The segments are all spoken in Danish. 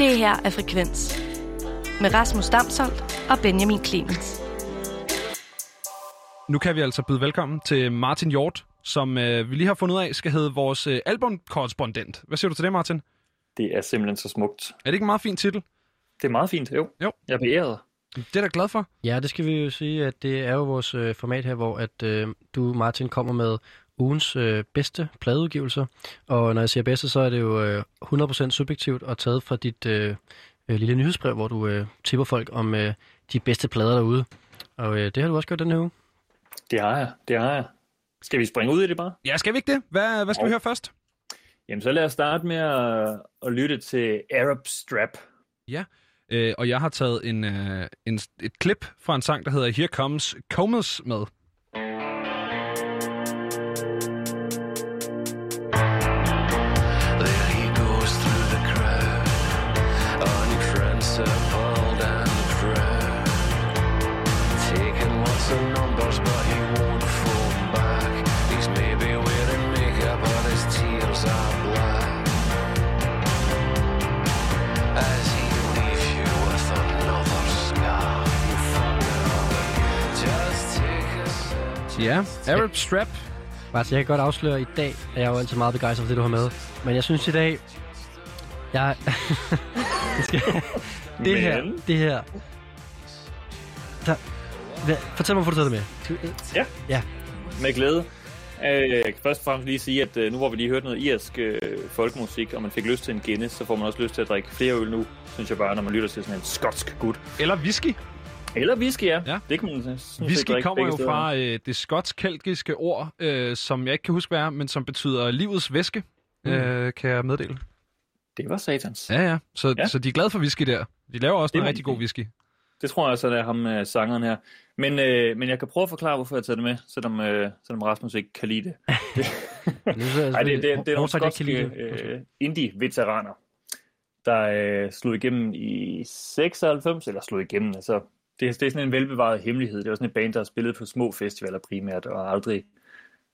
Det her er Frekvens med Rasmus Damsholdt og Benjamin Clemens. Nu kan vi altså byde velkommen til Martin Hjort, som øh, vi lige har fundet ud af skal hedde vores øh, albumkorrespondent. Hvad siger du til det, Martin? Det er simpelthen så smukt. Er det ikke en meget fin titel? Det er meget fint, jo. Jo. Jeg er beæret. Det er da glad for. Ja, det skal vi jo sige, at det er jo vores øh, format her, hvor at øh, du, Martin, kommer med ugens øh, bedste pladeudgivelser. Og når jeg siger bedste, så er det jo øh, 100% subjektivt og taget fra dit øh, øh, lille nyhedsbrev, hvor du øh, tipper folk om øh, de bedste plader derude. Og øh, det har du også gjort den her uge. Det har jeg, det har jeg. Skal vi springe ud i det bare? Ja, skal vi ikke det? Hvad, hvad skal Jo. vi høre først? Jamen, så lad os starte med at, at lytte til Arab Strap. Ja, øh, og jeg har taget en, øh, en, et klip fra en sang, der hedder Here Comes Comas med. Ja, Arab Strap. Altså, jeg kan godt afsløre, at i dag er jeg jo altid meget begejstret for det, du har med. Men jeg synes i dag, jeg... det, her, det her... Der... Hvad... Fortæl mig, hvorfor du tager det med. Ja. Ja. Med glæde. Øh, Jeg kan først og fremmest lige sige, at øh, nu hvor vi lige hørte noget irsk øh, folkemusik, og man fik lyst til en Guinness, så får man også lyst til at drikke flere øl nu, synes jeg bare, når man lytter til sådan en skotsk gut. Eller whisky. Eller whisky, ja. Ja. Det kan man sådan set Whisky drikke kommer jo steder. fra øh, det skotsk-keltiske ord, øh, som jeg ikke kan huske, hvad er, men som betyder livets væske, mm. øh, kan jeg meddele. Det var satans. Ja, ja. Så, ja. Så de er glade for whisky der. De laver også Det noget rigtig god whisky. Det tror jeg også, at det er ham, øh, sangeren her. Men, øh, men jeg kan prøve at forklare, hvorfor jeg tager det med, selvom, øh, selvom Rasmus ikke kan lide det. Jeg Nej, det, det, det er nogle skotske det? øh, indie-veteraner, der øh, slog igennem i 96, eller slog igennem, altså det, det er sådan en velbevaret hemmelighed. Det var sådan et band, der har spillet på små festivaler primært, og aldrig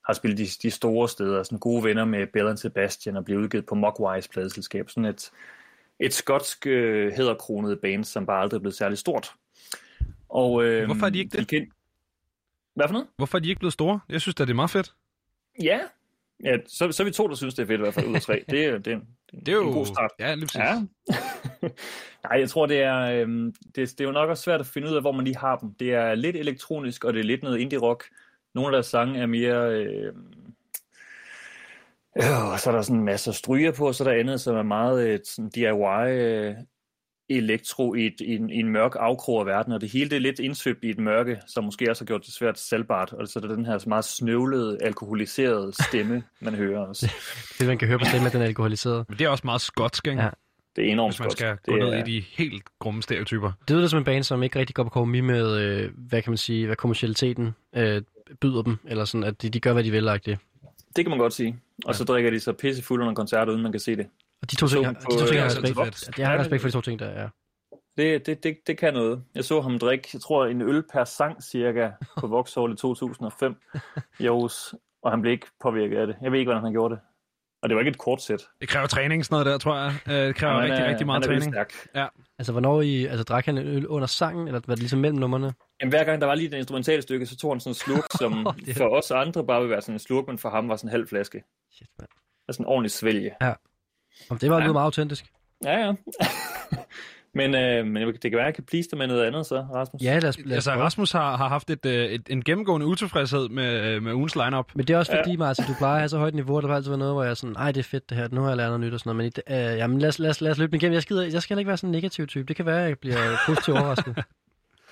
har spillet de, de store steder. Sådan gode venner med Bell and Sebastian og blev udgivet på Mogwise pladeselskab. Sådan et, et skotsk øh, hæderkronet band, som bare aldrig er blevet særlig stort. Og, øh, Hvorfor er de ikke det? Kendt... Hvad for noget? Hvorfor er de ikke blevet store? Jeg synes da, det er meget fedt. Ja, ja så, så er vi to, der synes, det er fedt i hvert fald ud af tre. Det, er- det, er- Det er jo... en god start. Ja, lige præcis. Ja. Nej, jeg tror, det er, øhm, det, det er jo nok også svært at finde ud af, hvor man lige har dem. Det er lidt elektronisk, og det er lidt noget indie-rock. Nogle af deres sange er mere... Øh, øh, så er der sådan en masse stryger på, og så er der andet, som er meget øh, sådan DIY øh, elektro i, et, i, en, i en mørk afkrog af verden, og det hele det er lidt indsvøbt i et mørke, som måske også har gjort det svært salgbart, og så er der den her meget snøvlede, alkoholiserede stemme, man hører også. Det, man kan høre på stemmen, at den er alkoholiseret. Men det er også meget skotsk, ikke? Ja. Det er enormt Hvis man skal det gå ned er, i de helt grumme stereotyper. Det lyder som en band, som ikke rigtig går på kompromis med, øh, hvad kan man sige, hvad kommercialiteten øh, byder dem, eller sådan, at de, de gør, hvad de vil, det. Det kan man godt sige. Og så drikker de sig pissefulde under koncerter, uden man kan se det. Og de to ting, dem de på, to ting øh, har jeg altså respekt for. Jeg har respekt for de to ting, der er. Det, det, det, det kan noget. Jeg så ham drikke, jeg tror, en øl per sang cirka på Vauxhall i 2005 i Aarhus, og han blev ikke påvirket af det. Jeg ved ikke, hvordan han gjorde det. Og det var ikke et kort sæt. Det kræver træning, sådan noget der, tror jeg. Øh, Det kræver Han rigtig, er- rigtig meget han er træning. ølstærk. Altså, hvornår I, altså, drak han en øl under sangen, eller var det ligesom mellem numrene? Jamen, hver gang der var lige et instrumentale stykke, så tog han sådan en slurk, som Det for os andre bare ville være sådan en slurk, men for ham var sådan en halv flaske. Shit, mand. Altså en ordentlig svælge. Om det var Ja. ja. meget autentisk. Ja, ja. men, øh, men det kan være, at jeg kan please dig med noget andet så, Rasmus. Ja, lad os, lad os Altså. Rasmus har, har haft et, øh, et, en gennemgående utilfredshed med, øh, med ugens lineup. Men det er også fordi, Martin, du plejer at have så højt niveau, der har altid været noget, hvor jeg er sådan, ej, det er fedt det her, nu har jeg lært noget nyt og sådan noget, men øh, jamen, lad os, lad, os, lad os løbe den igennem. Jeg, skider, jeg skal heller ikke være sådan en negativ type. Det kan være, at jeg bliver positivt overrasket.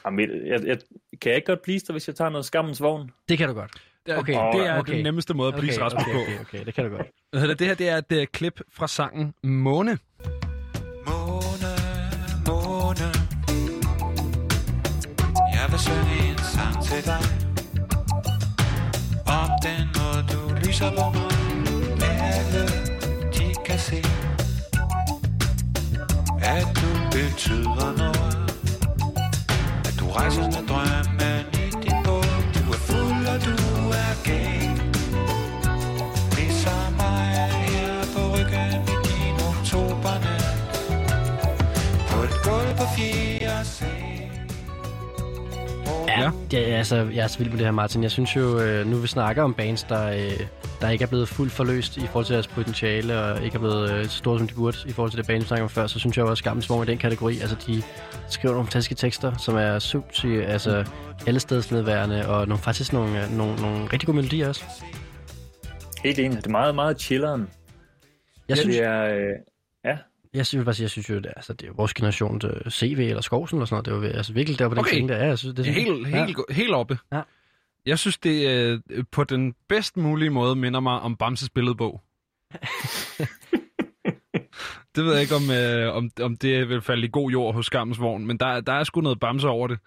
Jamen, jeg, jeg, kan jeg ikke godt please dig, hvis jeg tager noget skammens vogn? Det kan du godt. Det, Okay, det er okay. den nemmeste måde at please Okay, Rasmus okay, på. okay, okay, det kan du godt. Det Det her det er et uh, klip fra sangen Måne. Måne, måne Jeg vil synge en sang til dig Om den måde du lyser på mig Alle de kan se At du betyder noget rejser med drømmen i din båd Du er fuld og du er gay. Ligesom mig her på ryggen i din oktobernat På et gulv på fjerde Ja, ja altså, jeg er så vild med det her, Martin. Jeg synes jo, øh, nu vi snakker om bands, der, øh, der ikke er blevet fuldt forløst i forhold til deres potentiale, og ikke er blevet øh, så store, som de burde i forhold til det band, vi snakker om før, så synes jeg også, at Gammelsvogn i den kategori. Altså, de skriver nogle fantastiske tekster, som er subtil, altså alle stedsnedværende, og nogle, faktisk nogle, øh, nogle, nogle rigtig gode melodier også. Helt enig. Det er meget, meget chilleren. Jeg synes, Det er, øh, ja, jeg synes, jeg synes jo, det er, altså, det er vores generation CV eller Skovsen eller sådan noget. Det er jo altså, virkelig der på den Okay. ting, der er. Jeg synes, det er er helt, helt, ja. helt oppe. Ja. Jeg synes, det øh, på den bedst mulige måde minder mig om Bamses billedbog. det ved jeg ikke, om, øh, om, om det vil falde i god jord hos Skammens Vogn, men der, der er sgu noget Bamse over det.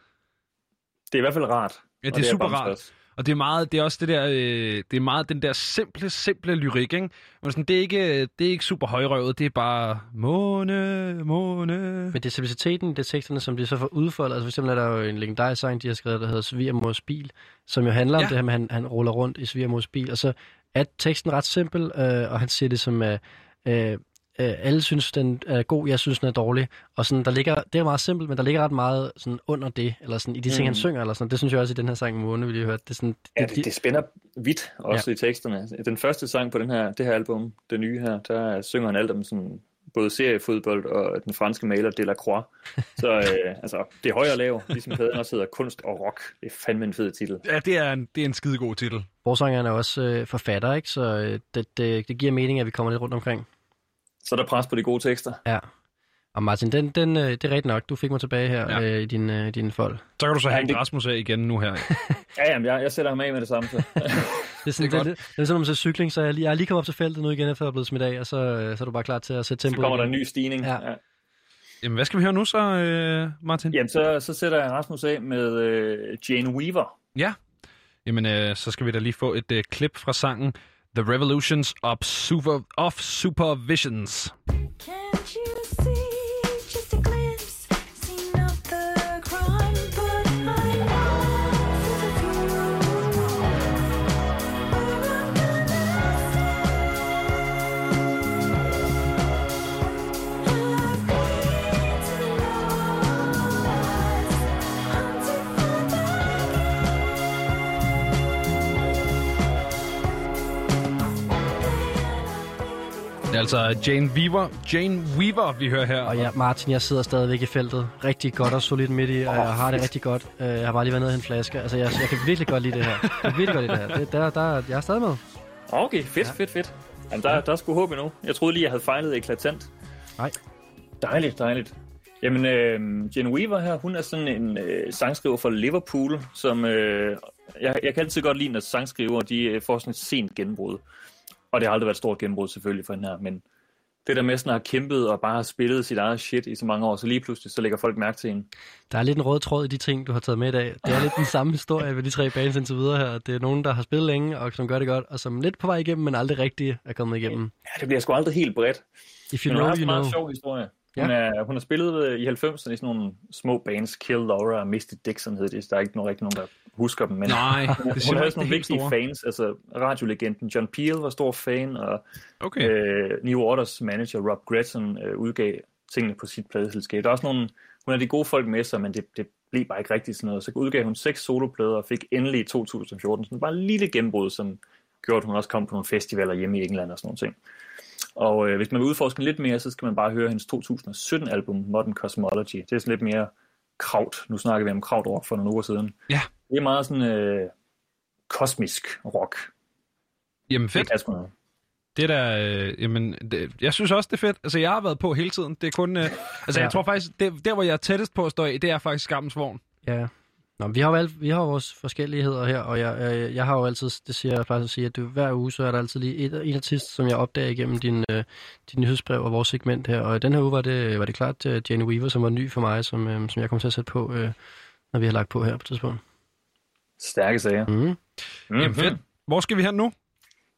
det er i hvert fald rart. Ja, Og det er super Bamse rart. Og det er meget, det er også det der, øh, det er meget den der simple, simple lyrik, ikke? Men sådan, det, er ikke, det er ikke super højrøvet, det er bare måne, måne. Men det er simpliciteten, det er teksterne, som de så får udfoldet. Altså for eksempel er der jo en legendarisk sang, de har skrevet, der hedder Svigermors bil, som jo handler om Ja. det her med, at han, han ruller rundt i Svigermors bil. Og så er teksten ret simpel, øh, og han siger det som, øh, øh, øh, alle synes, den er god, jeg synes, den er dårlig. Og sådan, der ligger, det er meget simpelt, men der ligger ret meget sådan under det, eller sådan, i de ting, Mm. han synger. Eller sådan. Det synes jeg også i den her sang, Måne, vi lige hørte. Det er sådan, Ja, det, det spænder vidt også ja. i teksterne. Den første sang på den her, det her album, det nye her, der synger han alt om sådan, både seriefodbold og den franske maler Delacroix. Så øh, altså, det er højere og lav, ligesom pladen også hedder Kunst og Rock. Det er fandme en fed titel. Ja, det er en, det er en skidegod titel. Forsangeren er også øh, forfatter, ikke? så øh, det, det, det giver mening, at vi kommer lidt rundt omkring. Så er der pres på de gode tekster. Ja. Og Martin, den, den, øh, det er rigtigt nok. Du fik mig tilbage her Ja. ja. øh, i din, øh, din fold. Så kan du så Ja, have det- Rasmus af igen nu her. Ja, jamen, jeg, jeg sætter ham af med det samme. Så. Det er, sådan, Det det er godt. det, det er sådan, man ser cykling, så jeg, lige- jeg er lige kommet op til feltet nu igen, efter jeg er blevet smidt af, og så, øh, så er du bare klar til at sætte Så tempoet kommer der en igen. ny stigning. Ja. Ja. Jamen, hvad skal vi høre nu så, øh, Martin? Jamen, så, så sætter jeg Rasmus af med øh, Jane Weaver. Ja. Jamen, øh, så skal vi da lige få et øh, klip fra sangen The Revolutions of, Super, of Supervisions. Er altså Jane Weaver, Jane Weaver, vi hører her. Og ja, Martin, jeg sidder stadigvæk i feltet. Rigtig godt og solidt midt i, og jeg har det rigtig godt. Øh, Jeg har bare lige været nede i en flaske. Altså, jeg, jeg kan virkelig godt lide det her. Jeg kan virkelig godt lide det her. Det, der, der, jeg er stadig med. Okay, fedt, fedt, fedt. Jamen, der, der er sgu håb endnu. Jeg troede lige, jeg havde fejlet eklatant. Nej. Dejligt, dejligt. Jamen, øh, Jen Weaver her, hun er sådan en øh, sangskriver fra Liverpool, som øh, jeg, jeg kan altid godt lide, når sangskriver de øh, får sådan et sent gennembrud. Og det har aldrig været et stort gennembrud selvfølgelig for hende her, men det der med sådan at have kæmpet og bare har spillet sit eget shit i så mange år, så lige pludselig så lægger folk mærke til hende. Der er lidt en rød tråd i de ting, du har taget med i dag. Det er lidt den samme historie ved de tre bands indtil videre her. Det er nogen, der har spillet længe, og som gør det godt, og som lidt på vej igennem, men aldrig rigtig er kommet igennem. Ja, det bliver sgu aldrig helt bredt. If you Men hun know, har you en meget know. sjov historie. Hun, er, hun har spillet øh, i 90'erne i sådan nogle små bands, Kill Laura og Misty Dixon hed det. Der er ikke nogen, rigtig nogen, der husker dem. Men Nej, det hun havde sådan nogle vigtige store. fans. Altså radiolegenden John Peel var stor fan, og Okay. øh, New Orders manager Rob Gretton øh, udgav tingene på sit pladeselskab. Der er også nogle, hun har de gode folk med sig, men det, det blev bare ikke rigtigt sådan noget. Så udgav hun seks soloplader og fik endelig i 2014 sådan bare en lille gennembrud, som gjorde, at hun også kom på nogle festivaler hjemme i England og sådan nogle ting. Og øh, hvis man vil udforske lidt mere, så skal man bare høre hendes 2017-album, Modern Cosmology. Det er sådan lidt mere kraut. Nu snakker vi om krautrock for nogle uger siden. Ja. Det er meget sådan øh, kosmisk rock. Jamen Det fedt. sgu noget. Det der, øh, jamen, det, jeg synes også, det er fedt. Altså, jeg har været på hele tiden. Det er kun, øh, altså, Ja. jeg tror faktisk, det, der hvor jeg er tættest på at stå af, det er faktisk Skammens Vogn. Ja. Nå, vi har jo alt, vi har vores forskelligheder her, og jeg, jeg, jeg har jo altid, det siger jeg faktisk at sige, at det, hver uge, så er der altid lige et, en artist, som jeg opdager igennem din, øh, din nyhedsbrev og vores segment her. Og i den her uge var det, var det klart uh, Jane Weaver, som var ny for mig, som, øh, som jeg kommer til at sætte på, øh, når vi har lagt på her på tidspunkt. Stærke sager. Mm. Mm-hmm. Jamen fedt. Hvor skal vi hen nu?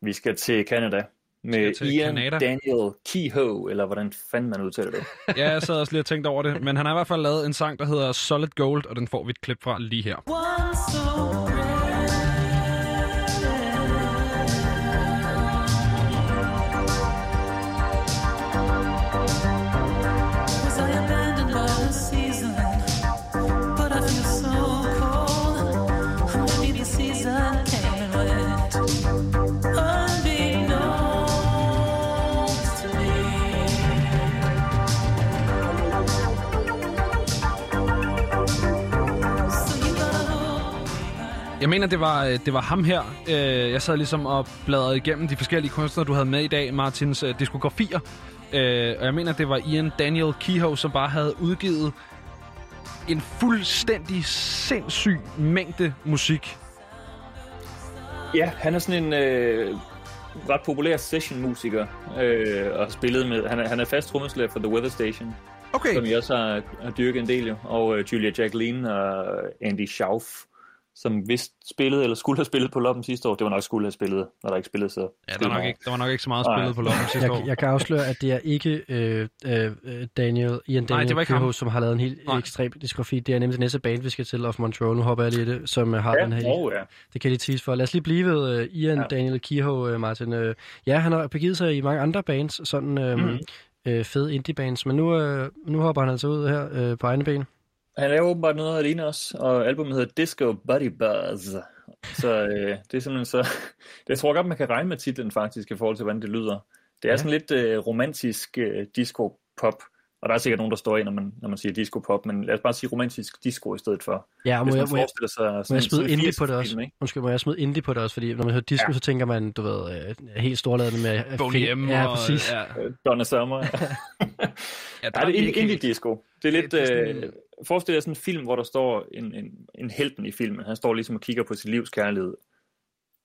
Vi skal til Canada med til Ian Canada. Daniel Kehoe, eller hvordan fanden man udtaler det. Ja, jeg sad også lige og tænkte over det. Men han har i hvert fald lavet en sang, der hedder Solid Gold, og den får vi et klip fra lige her. One so Jeg mener, det var, øh, det var ham her. Øh, Jeg sad ligesom og bladrede igennem de forskellige kunstnere, du havde med i dag, Martins øh, diskografier. Og jeg mener, det var Ian Daniel Kehoe, som bare havde udgivet en fuldstændig sindssyg mængde musik. Ja, han er sådan en øh, ret populær session-musiker, øh, og har spillet med... Han er, han er fast trommeslager for The Weather Station, Okay. som vi også har, har dyrket en del jo, og øh, Julia Jacqueline og Andy Schauf, som vist spillede, eller skulle have spillet på loppen sidste år. Det var nok skulle have spillet, når der ikke spillede så. Ja, der var nok ikke, der var nok ikke så meget Nej. spillet på loppen sidste år. Jeg, jeg kan afsløre, at det er ikke øh, øh, Daniel, Ian det var Daniel ikke ham. Kehoe, som har lavet en helt Nej. ekstrem diskografi. Det er nemlig det næste band, vi skal til, Of Montreal. Nu hopper jeg lige i det, som øh, har den her. Ja, oh, ja. Det kan de tease for. Lad os lige blive ved uh, Ian Ja. ja. Daniel Kehoe, uh, Martin. Uh, ja, han har begivet sig i mange andre bands, sådan Mhm. mm. uh, fede indie-bands, men nu, uh, nu hopper han altså ud her uh, på egne ben. Han laver åbenbart noget alene også, og albumet hedder Disco Buddy Buzz. Så øh, det er simpelthen så... Det, jeg tror godt, man kan regne med titlen faktisk, i forhold til, hvordan det lyder. Det er ja. sådan lidt øh, romantisk øh, disco-pop, og der er sikkert nogen, der står ind, når man, når man siger disco-pop, men lad os bare sige romantisk disco i stedet for. Ja, og må jeg, man må jeg, forestiller sig må jeg sådan, smide indie på det 80'er også? film? Undskyld, må jeg smide indie på det også? Fordi når man hører disco, ja. Så tænker man, du ved, uh, helt storladet med... Boney M. Ja, og, præcis. Ja, Øh, Donna Summer. ja, Ja, det er indie, indie disco. Det er lidt... Det er sådan- Øh, forestil dig sådan en film, hvor der står en, en, en helten i filmen. Han står ligesom og kigger på sit livs kærlighed.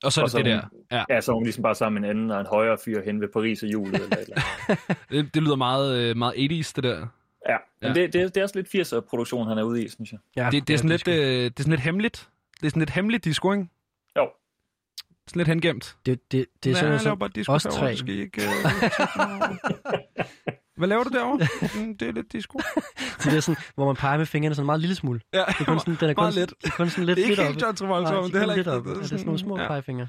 Og så er og det det der. Ja, Ja, så er hun ligesom bare sammen med en anden og en højere fyr hen ved Paris og julet. Eller, eller det, det lyder meget, øh, meget 80's, det der. Ja, men Ja. Det, det, er- det er også lidt 80'er produktion, han er ude i, synes jeg. Ja, Det, det, er sådan lidt, øh, det er sådan lidt hemmeligt. Det er sådan lidt hemmeligt disco, ikke? Jo. Sådan lidt hengemt. Det, det, det er sådan, laver så, herovre, tre. det skal ikke... Øh, Hvad laver du derovre? Mm, det er lidt disco. det er sådan, hvor man peger med fingrene sådan en meget lille smule. Ja, Det er kun sådan, den er kun, let. det er kun sådan lidt, Det er ikke lidt helt. John Travolta, men det er heller lidt ikke... oppe. Ja, det er sådan nogle små ja, pegefingre.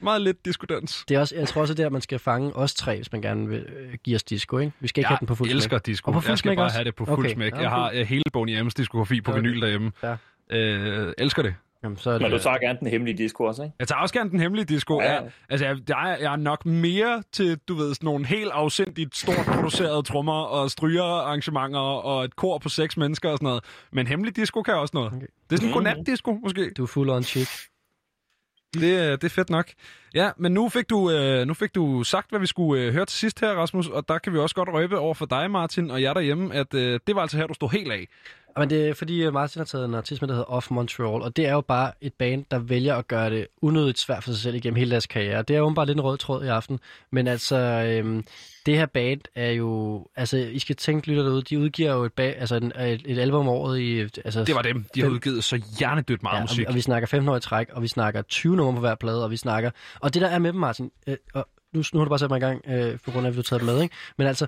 meget lidt disco-dans. Det er også, jeg tror også, det er, at man skal fange os tre, hvis man gerne vil øh, give os disco, ikke? Vi skal ikke have den på fuld Jeg elsker smæk. disco. Og på fuld jeg skal smæk bare også? have det på fuld Okay. smæk. Jeg har hele Boney M's diskografi på Okay. vinyl derhjemme. Ja. Øh, elsker det. Jamen, så er det, Men du tager gerne den hemmelige disco også, ikke? Jeg tager også gerne den hemmelige disco. Ja. Ja. Altså, jeg, jeg, er, jeg er nok mere til, du ved, sådan nogle helt afsindigt stort producerede trommer og strygerarrangementer og et kor på seks mennesker og sådan noget. Men hemmelig disco kan også noget. Okay. Det er sådan en Mhm. godnat-disco, måske. du er full on chick. Det, er- det er fedt nok. Ja, men nu fik du, øh, nu fik du sagt, hvad vi skulle øh, høre til sidst her, Rasmus, og der kan vi også godt røbe over for dig, Martin, og jer derhjemme, at øh, det var altså her, du stod helt af. Men det er fordi, øh, Martin har taget en artist med, der hedder Off Montreal, og det er jo bare et band, der vælger at gøre det unødigt svært for sig selv igennem hele deres karriere. Det er jo bare lidt en rød tråd i aften, men altså, øhm, det her band er jo, altså, I skal tænke lytter derude, de udgiver jo et, ba- altså, en, et, et album om året i, altså, Det var dem. De har Fem- udgivet så hjernedødt meget Ja, og, musik. vi, og vi snakker 15 år i træk, og vi snakker 20 numre på hver plade, og vi snakker... Og det der er med dem, Martin, øh, og nu, nu har du bare sat mig i gang, øh, på grund af, at vi har taget med, ikke? Men altså,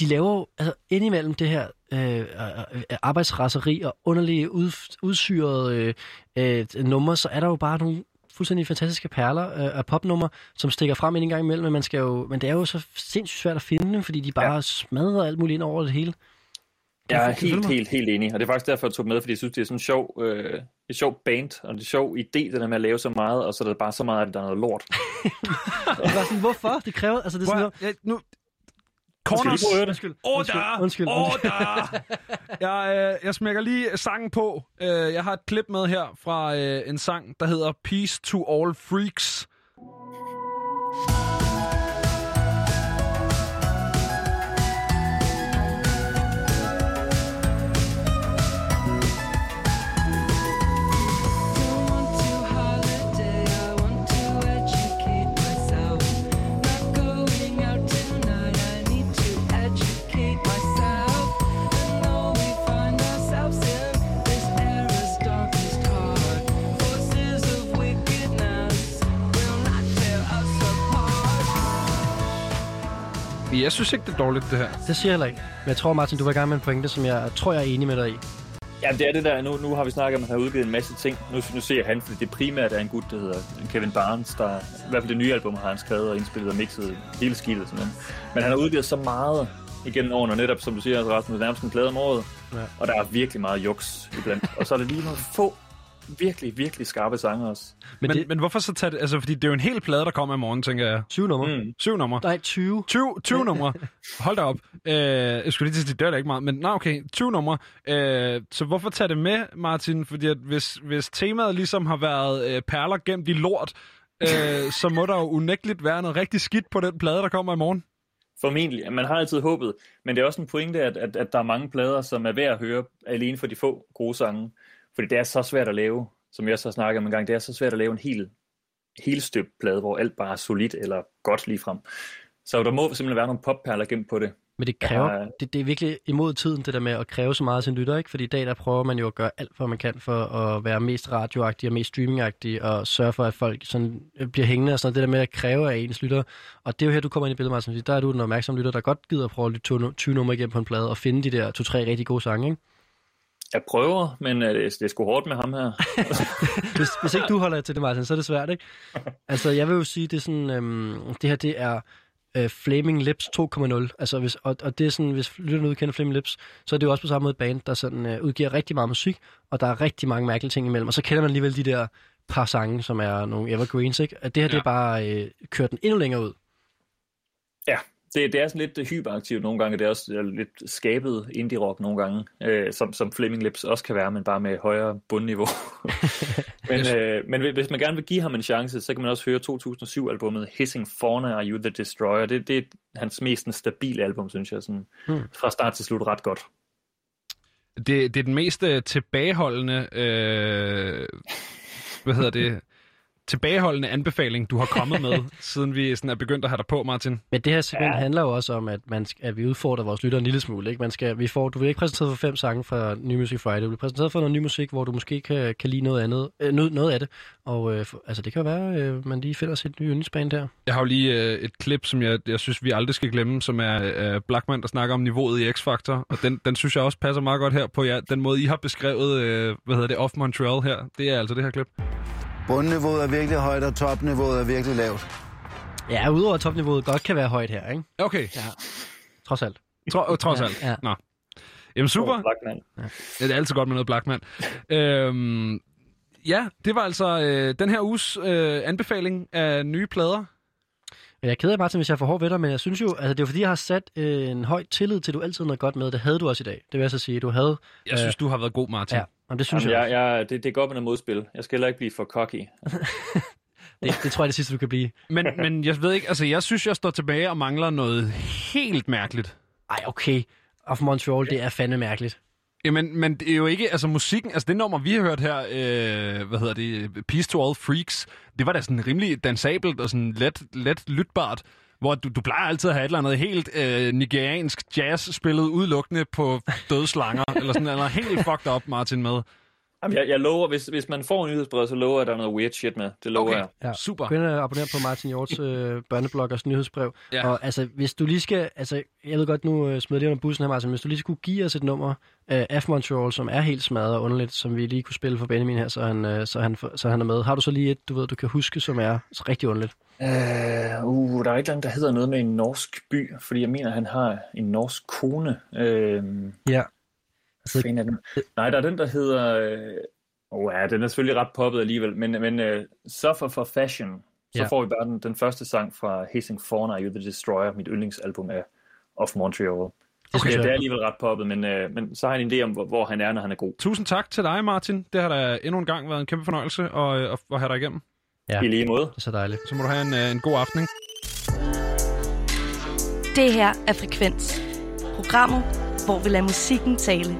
de laver jo altså, indimellem det her øh, øh, øh, arbejdsraseri og underlige ud, udsyrede øh, øh, numre, så er der jo bare nogle fuldstændig fantastiske perler øh, af popnumre, som stikker frem en gang imellem, men, man skal jo, men det er jo så sindssygt svært at finde dem, fordi de bare ja. smadrer alt muligt ind over det hele. Jeg er helt, helt, helt enig, og det er faktisk derfor, jeg tog med, fordi jeg synes, det er sådan en sjov, øh, et sjov band, og det er sjov idé, det der med at lave så meget, og så er der bare så meget, at der er noget lort. Det var sådan, hvorfor? Det kræver... Altså, det er sådan, Prøv, at- ja, nu... Corners. det? Undskyld. Order! Undskyld, undskyld. Order! jeg, øh, jeg smækker lige sangen på. Øh, jeg har et klip med her fra øh, en sang, der hedder Peace to All Freaks. Jeg synes ikke, det er dårligt, det her. Det siger jeg heller ikke. Men jeg tror, Martin, du var i gang med en pointe, som jeg tror, jeg er enig med dig i. Ja, det er det der. Nu, nu har vi snakket om, at han har udgivet en masse ting. Nu, nu ser han, fordi det primært er en gut, der hedder Kevin Barnes, der i hvert fald det nye album har han skrevet og indspillet og mixet hele skidtet. Simpelthen. Men han har udgivet så meget igennem årene, og netop som du siger, Rasmus, nærmest en plade om året. Ja. Og der er virkelig meget juks iblandt. og så er det lige nogle få virkelig, virkelig skarpe sange også. Men, Men, det men hvorfor så tage det? Altså, fordi det er jo en hel plade, der kommer i morgen, tænker jeg. syv numre. Mm. Syv numre. Nej, 20. 20, 20 numre. Hold da op. Øh, jeg skulle lige til at sige, det er da ikke meget, men nej, okay, 20 numre. Øh, så hvorfor tage det med, Martin? Fordi at hvis, hvis temaet ligesom har været øh, perler gemt i lort, øh, så må der jo unægteligt være noget rigtig skidt på den plade, der kommer i morgen. Formentlig. Man har altid håbet. Men det er også en pointe, at, at, at der er mange plader, som er værd at høre alene for de få gode sange. Fordi det er så svært at lave, som jeg også har snakket om en gang, det er så svært at lave en hel, helt støbt plade, hvor alt bare er solidt eller godt lige frem. Så der må simpelthen være nogle popperler gemt på det. Men det kræver, Ja. det, det er virkelig imod tiden, det der med at kræve så meget af sin lytter, ikke? Fordi i dag, der prøver man jo at gøre alt, hvad man kan for at være mest radioagtig og mest streamingagtig, og sørge for, at folk sådan øh, bliver hængende og sådan. Det der med at kræve af ens lytter. Og det er jo her, du kommer ind i billedet, Martin. Der er du den opmærksomme lytter, der godt gider at prøve at lytte 20 20 numre igennem på en plade og finde de der to-tre rigtig gode sange, ikke? Jeg prøver, men øh, det, er- det er sgu hårdt med ham her. Hvis, hvis ikke du holder til det, Martin, så er det svært, ikke? Altså, jeg vil jo sige, det er sådan, øhm, det her, det er øh, Flaming Lips 2.0. Altså, hvis, og, og det er sådan, hvis lytterne udkender Flaming Lips, så er det jo også på samme måde et band, der sådan øh, udgiver rigtig meget musik, og der er rigtig mange mærkelige ting imellem, og så kender man alligevel de der par sange, som er nogle evergreens, ikke? At det her, ja. det er bare øh, kørt den endnu længere ud. Ja, det, det er sådan lidt hyperaktivt nogle gange, det er også øh, lidt skabet indie-rock nogle gange, øh, som, som Flaming Lips også kan være, men bare med højere bundniveau. men, øh, men hvis man gerne vil give ham en chance, så kan man også høre 2007-albummet Hissing Fauna Are You The Destroyer. Det, det er hans mest stabile album, synes jeg. Sådan, Hmm. Fra start til slut ret godt. Det, det er den mest øh, tilbageholdende... Øh, hvad hedder det? Tilbageholdende anbefaling, du har kommet med, siden vi sådan er begyndt at have dig på, Martin. Men det her segment ja. Handler jo også om, at, man skal, at vi udfordrer vores lyttere en lille smule. Ikke? Man skal, vi får, du bliver ikke præsenteret for fem sange fra New Music Friday. Du bliver præsenteret for noget ny musik, hvor du måske kan, kan lide noget andet, øh, noget, noget af det. Og øh, for, altså, det kan jo være, øh, man lige finder sit nye yndlingsband der. Jeg har jo lige øh, et klip, som jeg, jeg synes, vi aldrig skal glemme, som er øh, Blackman, der snakker om niveauet i X-Factor. Og den, den synes jeg også passer meget godt her på ja, den måde, I har beskrevet, øh, hvad hedder det, Off Montreal her. Det er altså det her klip. Bundniveauet er virkelig højt, og topniveauet er virkelig lavt. Ja, udover at topniveauet godt kan være højt her, ikke? Okay, Ja. Trods alt. Tro, trods Ja, alt. ja. Nå. Jamen super. Blackman. Ja, det er altid godt med noget Blackman. øhm, ja, det var altså øh, den her uges øh, anbefaling af nye plader. Men jeg er ked af, Martin, hvis jeg for hård ved dig, men jeg synes jo, altså det er fordi, jeg har sat øh, en høj tillid til, at du altid noget godt med. Det havde du også i dag. Det vil jeg så sige. Du havde... Jeg synes, du har været god, Martin. Ja, og det synes Jamen, jeg, jeg, jeg, det, det går med noget modspil. Jeg skal heller ikke blive for cocky. Det, det tror jeg, det sidste, du kan blive. Men, men jeg ved ikke, altså jeg synes, jeg står tilbage og mangler noget helt mærkeligt. Ej, okay. Of Montreal, det er fandme mærkeligt. Jamen, men det er jo ikke, altså musikken, altså det nummer, vi har hørt her, øh, hvad hedder det, Peace to All Freaks, det var da sådan rimelig dansabelt og sådan let, let lytbart, hvor du, du plejer altid at have et eller andet helt øh, nigeriansk jazz spillet udelukkende på døde slanger, eller sådan noget helt fucked up, Martin, med. Jamen, jeg, jeg lover, hvis, hvis man får en nyhedsbrev, så lover jeg, at der er noget weird shit med. Det lover Okay. jeg. Ja. Super. Gå ind og abonner på Martin Hjorts øh, børnebloggers nyhedsbrev. Ja. Og altså, hvis du lige skal... Altså, jeg ved godt, nu øh, smider jeg under bussen her, Martin. Hvis du lige skulle give os et nummer øh, af Montreal, som er helt smadret og underligt, som vi lige kunne spille for Benjamin her, så han, øh, så han, så han er med. Har du så lige et, du ved, du kan huske, som er rigtig underligt? Uh, uh, der er et eller andet, der hedder noget med en norsk by, fordi jeg mener, han har en norsk kone. Uh, Ja. altså, er den? Nej, der er den, der hedder... Uh, oh, ja, den er selvfølgelig ret poppet alligevel, men, men uh, Suffer for Fashion, så Ja. får vi bare den, den første sang fra Hissing Fauna, You the Destroyer, mit yndlingsalbum af Of Montreal. Det Okay, synes det er jeg- alligevel ret poppet, men, uh, men så har han en idé om, hvor, hvor han er, når han er god. Tusind tak til dig, Martin. Det har da endnu en gang været en kæmpe fornøjelse at, at, at have dig igennem. Ja. I lige måde. Det er så dejligt. Så må du have en, øh, en god aften. ikke? Det her er Frekvens. Programmet, hvor vi lader musikken tale.